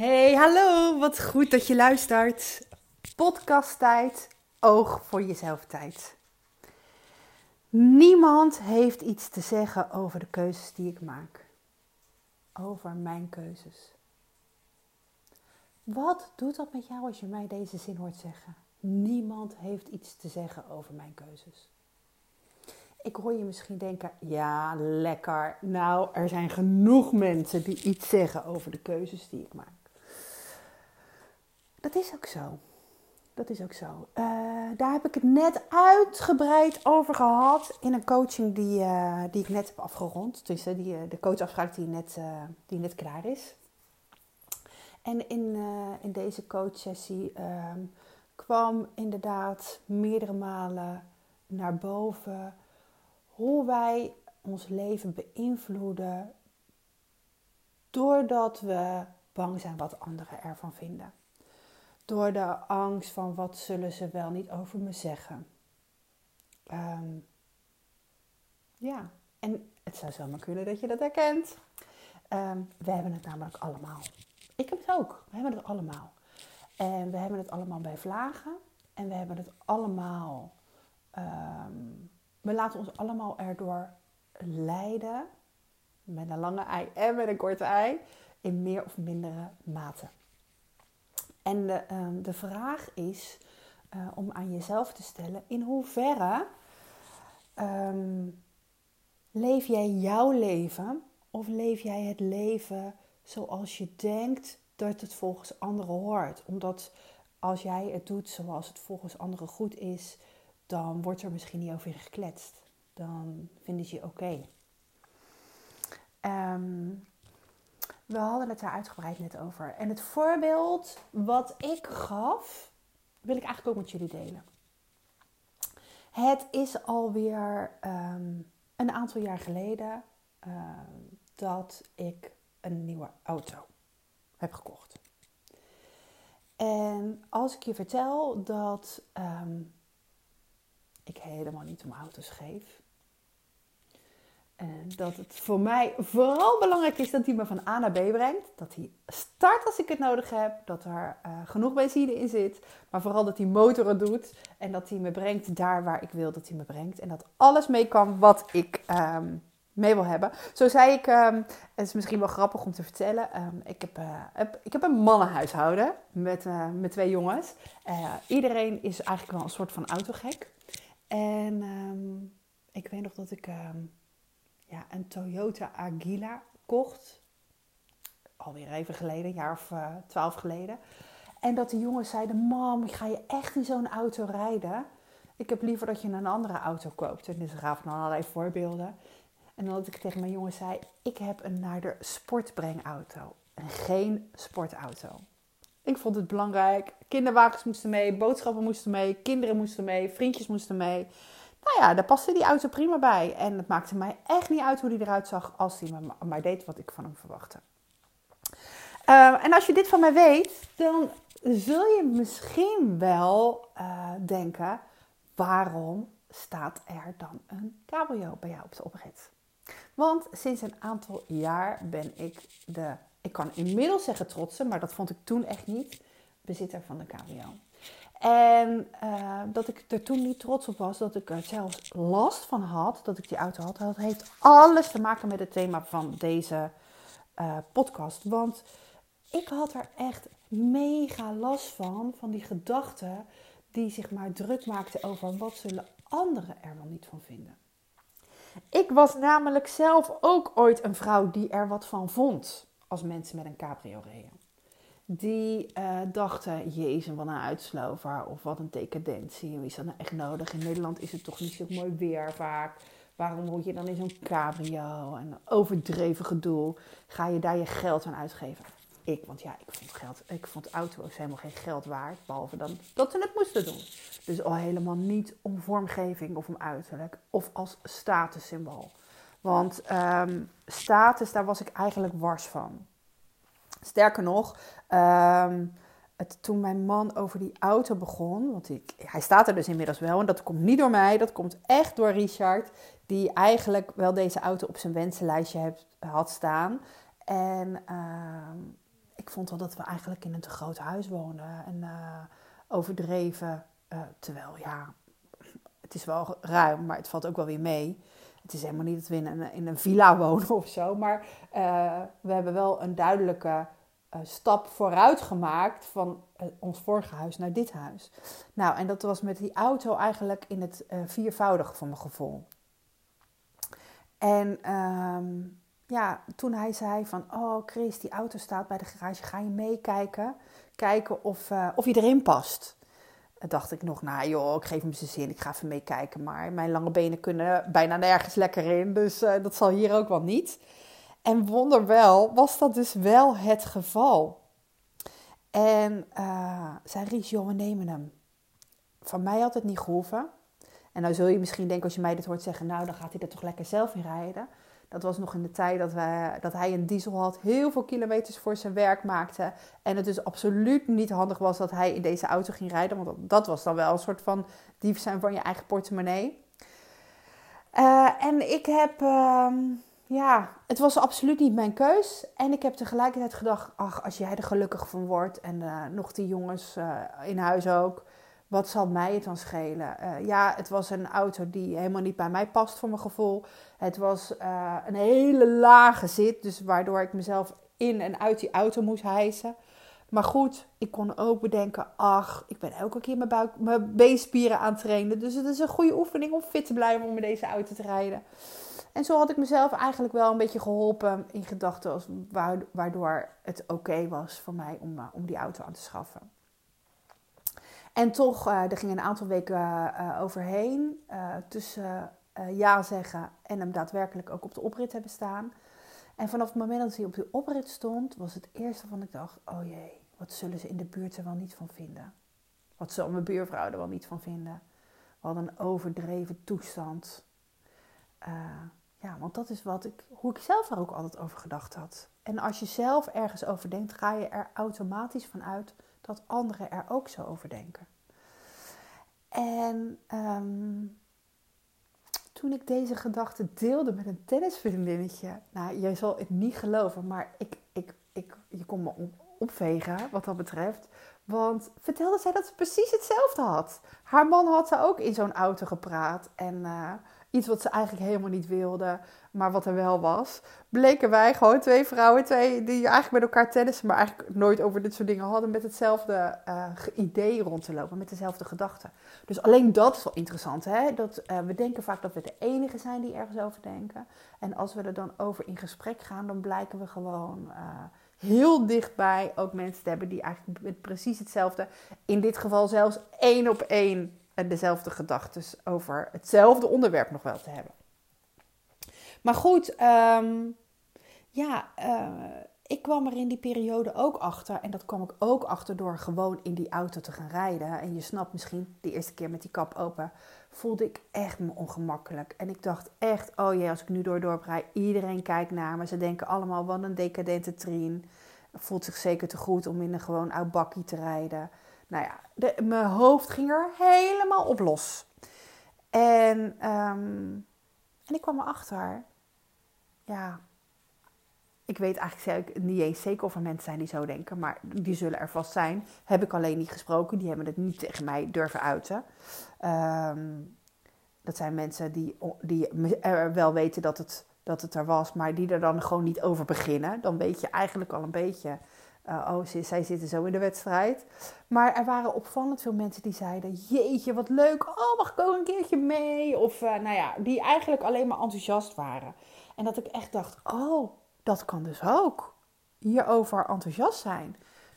Hey, hallo, wat goed dat je luistert. Podcasttijd, oog voor jezelf tijd. Niemand heeft iets te zeggen over de keuzes die ik maak. Over mijn keuzes. Wat doet dat met jou als je mij deze zin hoort zeggen? Niemand heeft iets te zeggen over mijn keuzes. Ik hoor je misschien denken: ja, lekker. Nou, er zijn genoeg mensen die iets zeggen over de keuzes die ik maak. Dat is ook zo. Dat is ook zo. Uh, daar heb ik het net uitgebreid over gehad in een coaching die, uh, die ik net heb afgerond. Dus uh, die, de coachafspraak die net, die net klaar is. En in, in deze coachsessie ehm, kwam inderdaad meerdere malen naar boven hoe wij ons leven beïnvloeden doordat we bang zijn wat anderen ervan vinden. Door de angst van wat zullen ze wel niet over me zeggen. Um, ja, en het zou zomaar kunnen dat je dat herkent. Um, we hebben het namelijk allemaal. Ik heb het ook. We hebben het allemaal. En we hebben het allemaal bij vlagen. En we hebben het allemaal. Um, we laten ons allemaal erdoor leiden. Met een lange ei en met een korte ei. In meer of mindere mate. En de, um, de vraag is uh, om aan jezelf te stellen: in hoeverre um, leef jij jouw leven of leef jij het leven zoals je denkt dat het volgens anderen hoort? Omdat als jij het doet zoals het volgens anderen goed is, dan wordt er misschien niet over gekletst. Dan vinden ze je oké. Okay. Um, we hadden het daar uitgebreid net over. En het voorbeeld wat ik gaf, wil ik eigenlijk ook met jullie delen. Het is alweer um, een aantal jaar geleden uh, dat ik een nieuwe auto heb gekocht. En als ik je vertel dat um, ik helemaal niet om auto's geef, dat het voor mij vooral belangrijk is dat hij me van A naar B brengt. Dat hij start als ik het nodig heb. Dat er uh, genoeg benzine in zit. Maar vooral dat hij motoren doet. En dat hij me brengt daar waar ik wil dat hij me brengt. En dat alles mee kan wat ik um, mee wil hebben. Zo zei ik, um, het is misschien wel grappig om te vertellen. Um, ik, heb, uh, heb, ik heb een mannenhuishouden met, uh, met twee jongens. iedereen is eigenlijk wel een soort van autogek. En ik weet nog dat ik ja, een Toyota Agila kocht. Alweer even geleden, een jaar of uh, twaalf geleden. En dat de jongens zeiden: Mam, ga je echt in zo'n auto rijden? Ik heb liever dat je een andere auto koopt. En dus gaven dan allerlei voorbeelden. En dat ik tegen mijn jongens zei: Ik heb een naar de sportbrengauto. En geen sportauto. Ik vond het belangrijk. Kinderwagens moesten mee, boodschappen moesten mee, kinderen moesten mee, vriendjes moesten mee. Nou ja, daar paste die auto prima bij. En het maakte mij echt niet uit hoe die eruit zag als hij maar deed wat ik van hem verwachtte. Uh, en als je dit van mij weet, dan zul je misschien wel uh, denken: waarom staat er dan een cabrio bij jou op de oprit? Want sinds een aantal jaar ben ik de, ik kan inmiddels zeggen trotse, maar dat vond ik toen echt niet, bezitter van de cabrio. En uh, dat ik er toen niet trots op was, dat ik er zelfs last van had, dat ik die auto had. Dat heeft alles te maken met het thema van deze uh, podcast. Want ik had er echt mega last van, van die gedachten die zich maar druk maakten over wat zullen anderen er wel niet van vinden. Ik was namelijk zelf ook ooit een vrouw die er wat van vond als mensen met een cabrio reden die uh, dachten, jezus, wat een uitslover of wat een decadentie. Wie is dat nou echt nodig? In Nederland is het toch niet zo mooi weer vaak. Waarom moet je dan in zo'n cabrio en overdreven gedoe? Ga je daar je geld aan uitgeven? Ik, want ja, ik vond, geld, ik vond auto's helemaal geen geld waard. Behalve dan dat ze het moesten doen. Dus al helemaal niet om vormgeving of om uiterlijk. Of als statussymbool. Want um, status, daar was ik eigenlijk wars van. Sterker nog, um, het, toen mijn man over die auto begon, want ik, hij staat er dus inmiddels wel en dat komt niet door mij, dat komt echt door Richard, die eigenlijk wel deze auto op zijn wensenlijstje had staan. En uh, ik vond wel dat we eigenlijk in een te groot huis woonden. En overdreven. terwijl, ja, het is wel ruim, maar het valt ook wel weer mee. Het is helemaal niet dat we in een, villa wonen of zo. Maar we hebben wel een duidelijke uh, stap vooruit gemaakt van uh, ons vorige huis naar dit huis. Nou, en dat was met die auto eigenlijk in het viervoudige van mijn gevoel. En ehm, ja, toen hij zei van, oh Chris, die auto staat bij de garage, ga je meekijken? Kijken of, of je erin past. Dacht ik nog, nou joh, ik geef hem zijn zin, ik ga even meekijken. Maar mijn lange benen kunnen bijna nergens lekker in, dus dat zal hier ook wel niet. En wonderwel was dat dus wel het geval. En uh, zei Ries, joh, we nemen hem. Van mij had het niet gehoeven. En nou zul je misschien denken als je mij dit hoort zeggen, nou dan gaat hij er toch lekker zelf in rijden. Dat was nog in de tijd dat, wij, dat hij een diesel had, heel veel kilometers voor zijn werk maakte. En het dus absoluut niet handig was dat hij in deze auto ging rijden. Want dat, was dan wel een soort van dief zijn van je eigen portemonnee. Uh, en ik heb... Uh, ja, het was absoluut niet mijn keus. En ik heb tegelijkertijd gedacht, ach, als jij er gelukkig van wordt en uh, nog die jongens uh, in huis ook, wat zal mij het dan schelen? Uh, ja, het was een auto die helemaal niet bij mij past voor mijn gevoel. Het was een hele lage zit, dus waardoor ik mezelf in en uit die auto moest hijsen. Maar goed, ik kon ook bedenken, ach, ik ben elke keer mijn, buik, mijn beenspieren aan het trainen. Dus het is een goede oefening om fit te blijven om met deze auto te rijden. En zo had ik mezelf eigenlijk wel een beetje geholpen in gedachten, waardoor het oké was voor mij om, eh, om die auto aan te schaffen. En toch, uh, er gingen een aantal weken uh, overheen tussen ja zeggen en hem daadwerkelijk ook op de oprit hebben staan. En vanaf het moment dat hij op de oprit stond, was het eerste van ik dacht: oh jee, wat zullen ze in de buurt er wel niet van vinden? Wat zal mijn buurvrouw er wel niet van vinden? Hadden een overdreven toestand. Ja, want dat is wat ik, hoe ik zelf er ook altijd over gedacht had. En als je zelf ergens over denkt, ga je er automatisch van uit dat anderen er ook zo over denken. En um, toen ik deze gedachte deelde met een tennisvriendinnetje, nou, jij zal het niet geloven, maar ik, ik, ik, je kon me opvegen wat dat betreft. Want vertelde zij dat ze precies hetzelfde had. Haar man had ze ook in zo'n auto gepraat. En uh, iets wat ze eigenlijk helemaal niet wilde, maar wat er wel was. Bleken wij gewoon twee vrouwen, twee die eigenlijk met elkaar tennissen, maar eigenlijk nooit over dit soort dingen hadden, met hetzelfde uh, idee rond te lopen, met dezelfde gedachten. Dus alleen dat is wel interessant, hè? Dat, uh, we denken vaak dat we de enige zijn die ergens over denken. En als we er dan over in gesprek gaan, dan blijken we gewoon uh, heel dichtbij ook mensen te hebben die eigenlijk met precies hetzelfde, in dit geval zelfs één op één dezelfde gedachten over hetzelfde onderwerp nog wel te hebben. Maar goed, ehm, ja, uh, ik kwam er in die periode ook achter. En dat kwam ik ook achter door gewoon in die auto te gaan rijden. En je snapt misschien, de eerste keer met die kap open, voelde ik echt me ongemakkelijk. En ik dacht echt, oh jee, als ik nu door dorp rijd, iedereen kijkt naar me. Ze denken allemaal, wat een decadente trien. Voelt zich zeker te goed om in een gewoon oud bakkie te rijden. Nou ja, mijn hoofd ging er helemaal op los. En, um, en ik kwam erachter, ja, ik weet eigenlijk niet eens zeker of er mensen zijn die zo denken, maar die zullen er vast zijn. Heb ik alleen niet gesproken, die hebben het niet tegen mij durven uiten. Um, dat zijn mensen die, die er wel weten dat het, dat het er was, maar die er dan gewoon niet over beginnen. Dan weet je eigenlijk al een beetje uh, oh, zij zitten zo in de wedstrijd. Maar er waren opvallend veel mensen die zeiden: Jeetje, wat leuk. Oh, mag ik ook een keertje mee? Of uh, nou ja, die eigenlijk alleen maar enthousiast waren. En dat ik echt dacht: Oh, dat kan dus ook. Hierover enthousiast zijn.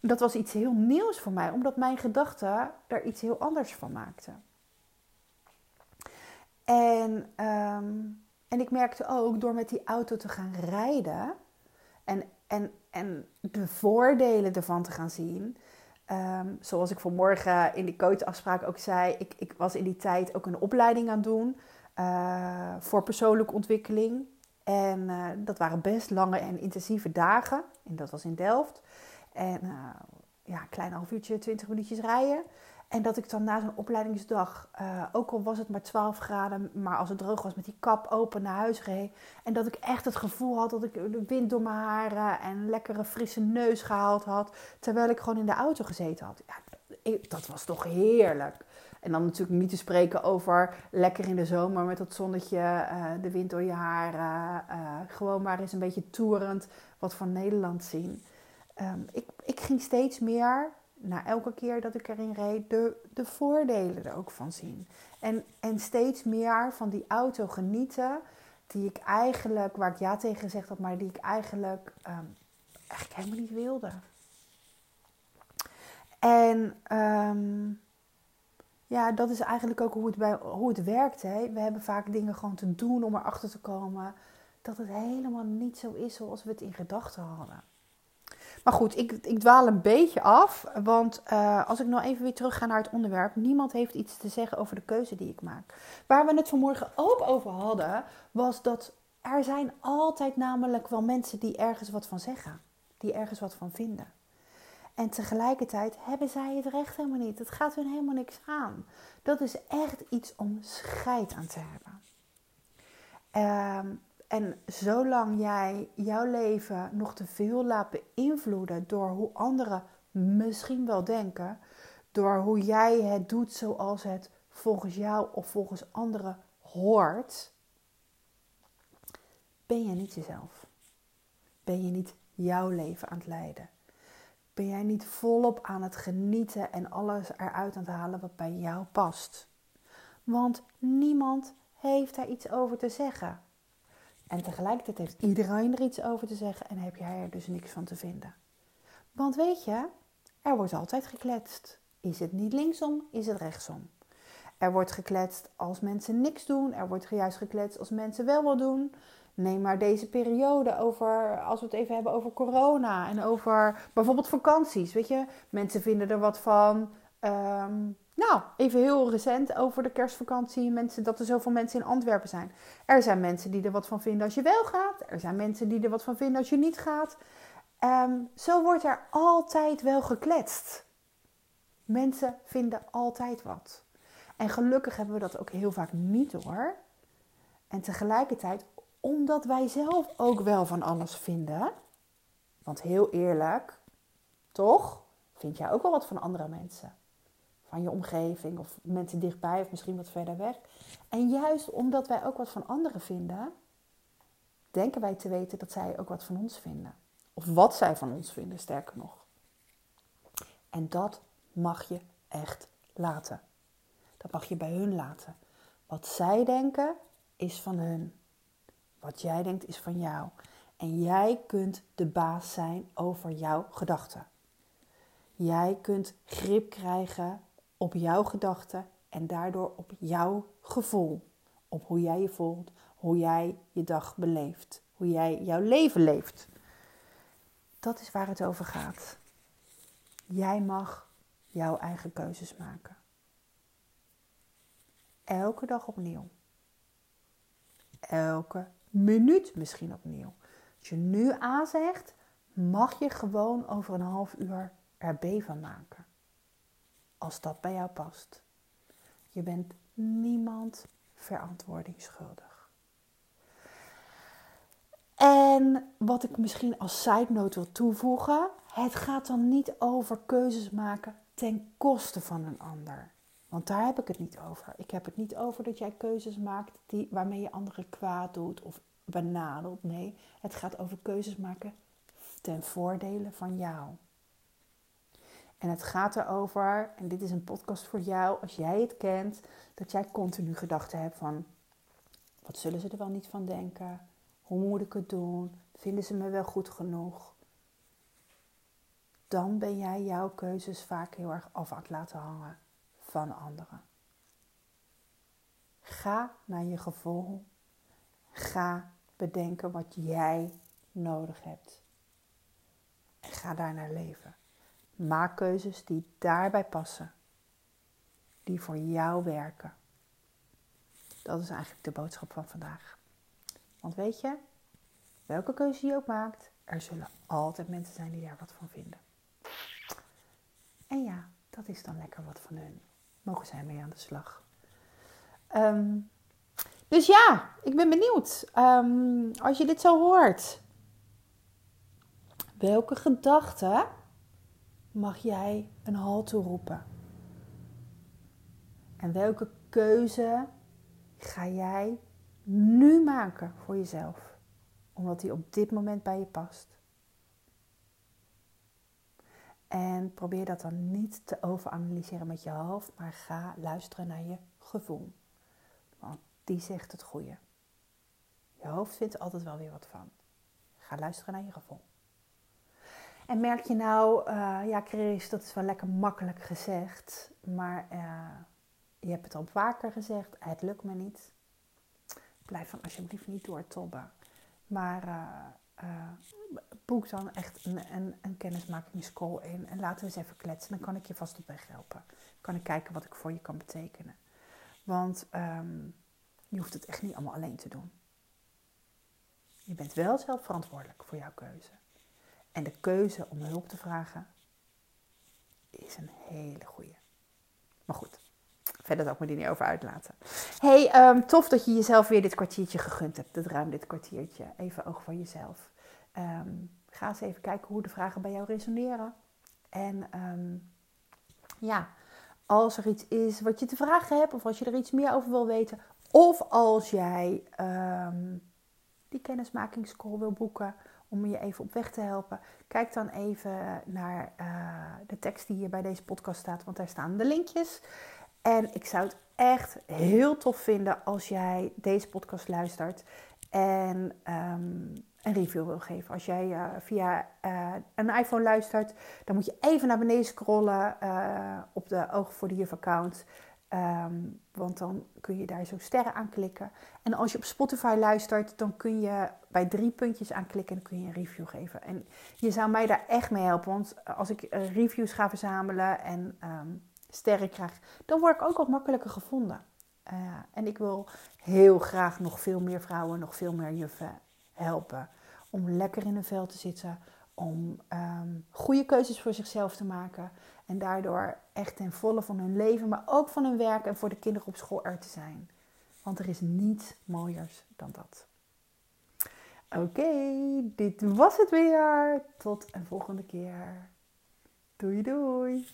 Dat was iets heel nieuws voor mij, omdat mijn gedachten er iets heel anders van maakten. En, um, en ik merkte ook door met die auto te gaan rijden en, en en de voordelen ervan te gaan zien. Um, zoals ik vanmorgen in die coachafspraak ook zei, ik, ik, was in die tijd ook een opleiding aan het doen uh, voor persoonlijke ontwikkeling. En uh, dat waren best lange en intensieve dagen. En dat was in Delft. En uh, ja, een klein half uurtje, twintig minuutjes rijden. En dat ik dan na zo'n opleidingsdag, uh, ook al was het maar 12 graden, maar als het droog was, met die kap open naar huis reed. En dat ik echt het gevoel had dat ik de wind door mijn haren en lekkere frisse neus gehaald had. Terwijl ik gewoon in de auto gezeten had. Ja, dat was toch heerlijk. En dan natuurlijk niet te spreken over lekker in de zomer met dat zonnetje, uh, de wind door je haren. Uh, gewoon maar eens een beetje toerend wat van Nederland zien. Um, ik, ik ging steeds meer na elke keer dat ik erin reed, de, de voordelen er ook van zien. En, en steeds meer van die auto genieten, die ik eigenlijk, waar ik ja tegen gezegd had, maar die ik eigenlijk, um, helemaal niet wilde. En um, ja, dat is eigenlijk ook hoe het, bij, hoe het werkt. Hè. We hebben vaak dingen gewoon te doen om erachter te komen dat het helemaal niet zo is zoals we het in gedachten hadden. Maar goed, ik, ik dwaal een beetje af. Want uh, als ik nou even weer terug ga naar het onderwerp. Niemand heeft iets te zeggen over de keuze die ik maak. Waar we het vanmorgen ook over hadden. Was dat er zijn altijd namelijk wel mensen die ergens wat van zeggen. Die ergens wat van vinden. En tegelijkertijd hebben zij het recht helemaal niet. Het gaat hun helemaal niks aan. Dat is echt iets om scheid aan te hebben. Um, en zolang jij jouw leven nog te veel laat beïnvloeden door hoe anderen misschien wel denken, door hoe jij het doet zoals het volgens jou of volgens anderen hoort, ben je niet jezelf. Ben je niet jouw leven aan het leiden. Ben jij niet volop aan het genieten en alles eruit aan het halen wat bij jou past. Want niemand heeft daar iets over te zeggen. En tegelijkertijd heeft iedereen er iets over te zeggen en heb jij er dus niks van te vinden. Want weet je, er wordt altijd gekletst. Is het niet linksom, is het rechtsom. Er wordt gekletst als mensen niks doen. Er wordt juist gekletst als mensen wel wat doen. Neem maar deze periode over, als we het even hebben over corona en over bijvoorbeeld vakanties. Weet je, mensen vinden er wat van. Um, nou, even heel recent over de kerstvakantie. Mensen, dat er zoveel mensen in Antwerpen zijn. Er zijn mensen die er wat van vinden als je wel gaat. Er zijn mensen die er wat van vinden als je niet gaat. Um, zo wordt er altijd wel gekletst. Mensen vinden altijd wat. En gelukkig hebben we dat ook heel vaak niet hoor. En tegelijkertijd, omdat wij zelf ook wel van alles vinden. Want heel eerlijk, toch? Vind jij ook wel wat van andere mensen? Van je omgeving of mensen dichtbij of misschien wat verder weg. En juist omdat wij ook wat van anderen vinden, denken wij te weten dat zij ook wat van ons vinden. Of wat zij van ons vinden, sterker nog. En dat mag je echt laten. Dat mag je bij hun laten. Wat zij denken is van hun. Wat jij denkt is van jou. En jij kunt de baas zijn over jouw gedachten. Jij kunt grip krijgen op jouw gedachten en daardoor op jouw gevoel. Op hoe jij je voelt, hoe jij je dag beleeft, hoe jij jouw leven leeft. Dat is waar het over gaat. Jij mag jouw eigen keuzes maken. Elke dag opnieuw. Elke minuut misschien opnieuw. Als je nu A zegt, mag je gewoon over een half uur er B van maken als dat bij jou past. Je bent niemand verantwoording schuldig. En wat ik misschien als side note wil toevoegen, het gaat dan niet over keuzes maken ten koste van een ander. Want daar heb ik het niet over. Ik heb het niet over dat jij keuzes maakt die, waarmee je anderen kwaad doet of benadelt. Nee, het gaat over keuzes maken ten voordele van jou. En het gaat erover, en dit is een podcast voor jou, als jij het kent, dat jij continu gedachten hebt van, wat zullen ze er wel niet van denken? Hoe moet ik het doen? Vinden ze me wel goed genoeg? Dan ben jij jouw keuzes vaak heel erg af aan het laten hangen van anderen. Ga naar je gevoel. Ga bedenken wat jij nodig hebt. En ga daar naar leven. Maak keuzes die daarbij passen, die voor jou werken. Dat is eigenlijk de boodschap van vandaag. Want weet je, welke keuze je ook maakt, er zullen altijd mensen zijn die daar wat van vinden. En ja, dat is dan lekker wat van hun. Mogen zij mee aan de slag. Ehm, dus ja, ik ben benieuwd. Ehm, als je dit zo hoort, welke gedachten mag jij een halt toeroepen? En welke keuze ga jij nu maken voor jezelf? Omdat die op dit moment bij je past. En probeer dat dan niet te overanalyseren met je hoofd, maar ga luisteren naar je gevoel. Want die zegt het goede. Je hoofd vindt er altijd wel weer wat van. Ga luisteren naar je gevoel. En merk je nou, uh, ja Chris, dat is wel lekker makkelijk gezegd, maar uh, je hebt het al vaker gezegd, het lukt me niet. Blijf dan alsjeblieft niet doortobben. Maar uh, boek dan echt een, een, een kennismakingscall in en laten we eens even kletsen. Dan kan ik je vast op weg helpen. Kan ik kijken wat ik voor je kan betekenen. Want um, je hoeft het echt niet allemaal alleen te doen. Je bent wel zelf verantwoordelijk voor jouw keuze. En de keuze om hulp te vragen is een hele goede. Maar goed, verder zou ik me die niet over uitlaten. Hey, um, tof dat je jezelf weer dit kwartiertje gegund hebt. Dit ruim dit kwartiertje. Even oog voor jezelf. Um, ga eens even kijken hoe de vragen bij jou resoneren. En um, ja, als er iets is wat je te vragen hebt, of als je er iets meer over wil weten, of als jij die kennismakingscall wil boeken om je even op weg te helpen, kijk dan even naar uh, de tekst die hier bij deze podcast staat, want daar staan de linkjes. En ik zou het echt heel tof vinden als jij deze podcast luistert en um, een review wil geven. Als jij uh, via uh, een iPhone luistert, dan moet je even naar beneden scrollen op de Ogen voor Juf account. Um, want dan kun je daar zo sterren aan klikken. En als je op Spotify luistert, dan kun je bij drie puntjes aanklikken en kun je een review geven. En je zou mij daar echt mee helpen. Want als ik reviews ga verzamelen en um, sterren krijg, dan word ik ook wat makkelijker gevonden. Uh, en ik wil heel graag nog veel meer vrouwen, nog veel meer juffen helpen. Om lekker in hun vel te zitten, om um, goede keuzes voor zichzelf te maken. En daardoor echt ten volle van hun leven, maar ook van hun werk en voor de kinderen op school er te zijn. Want er is niets mooiers dan dat. Oké, dit was het weer. Tot een volgende keer. Doei doei.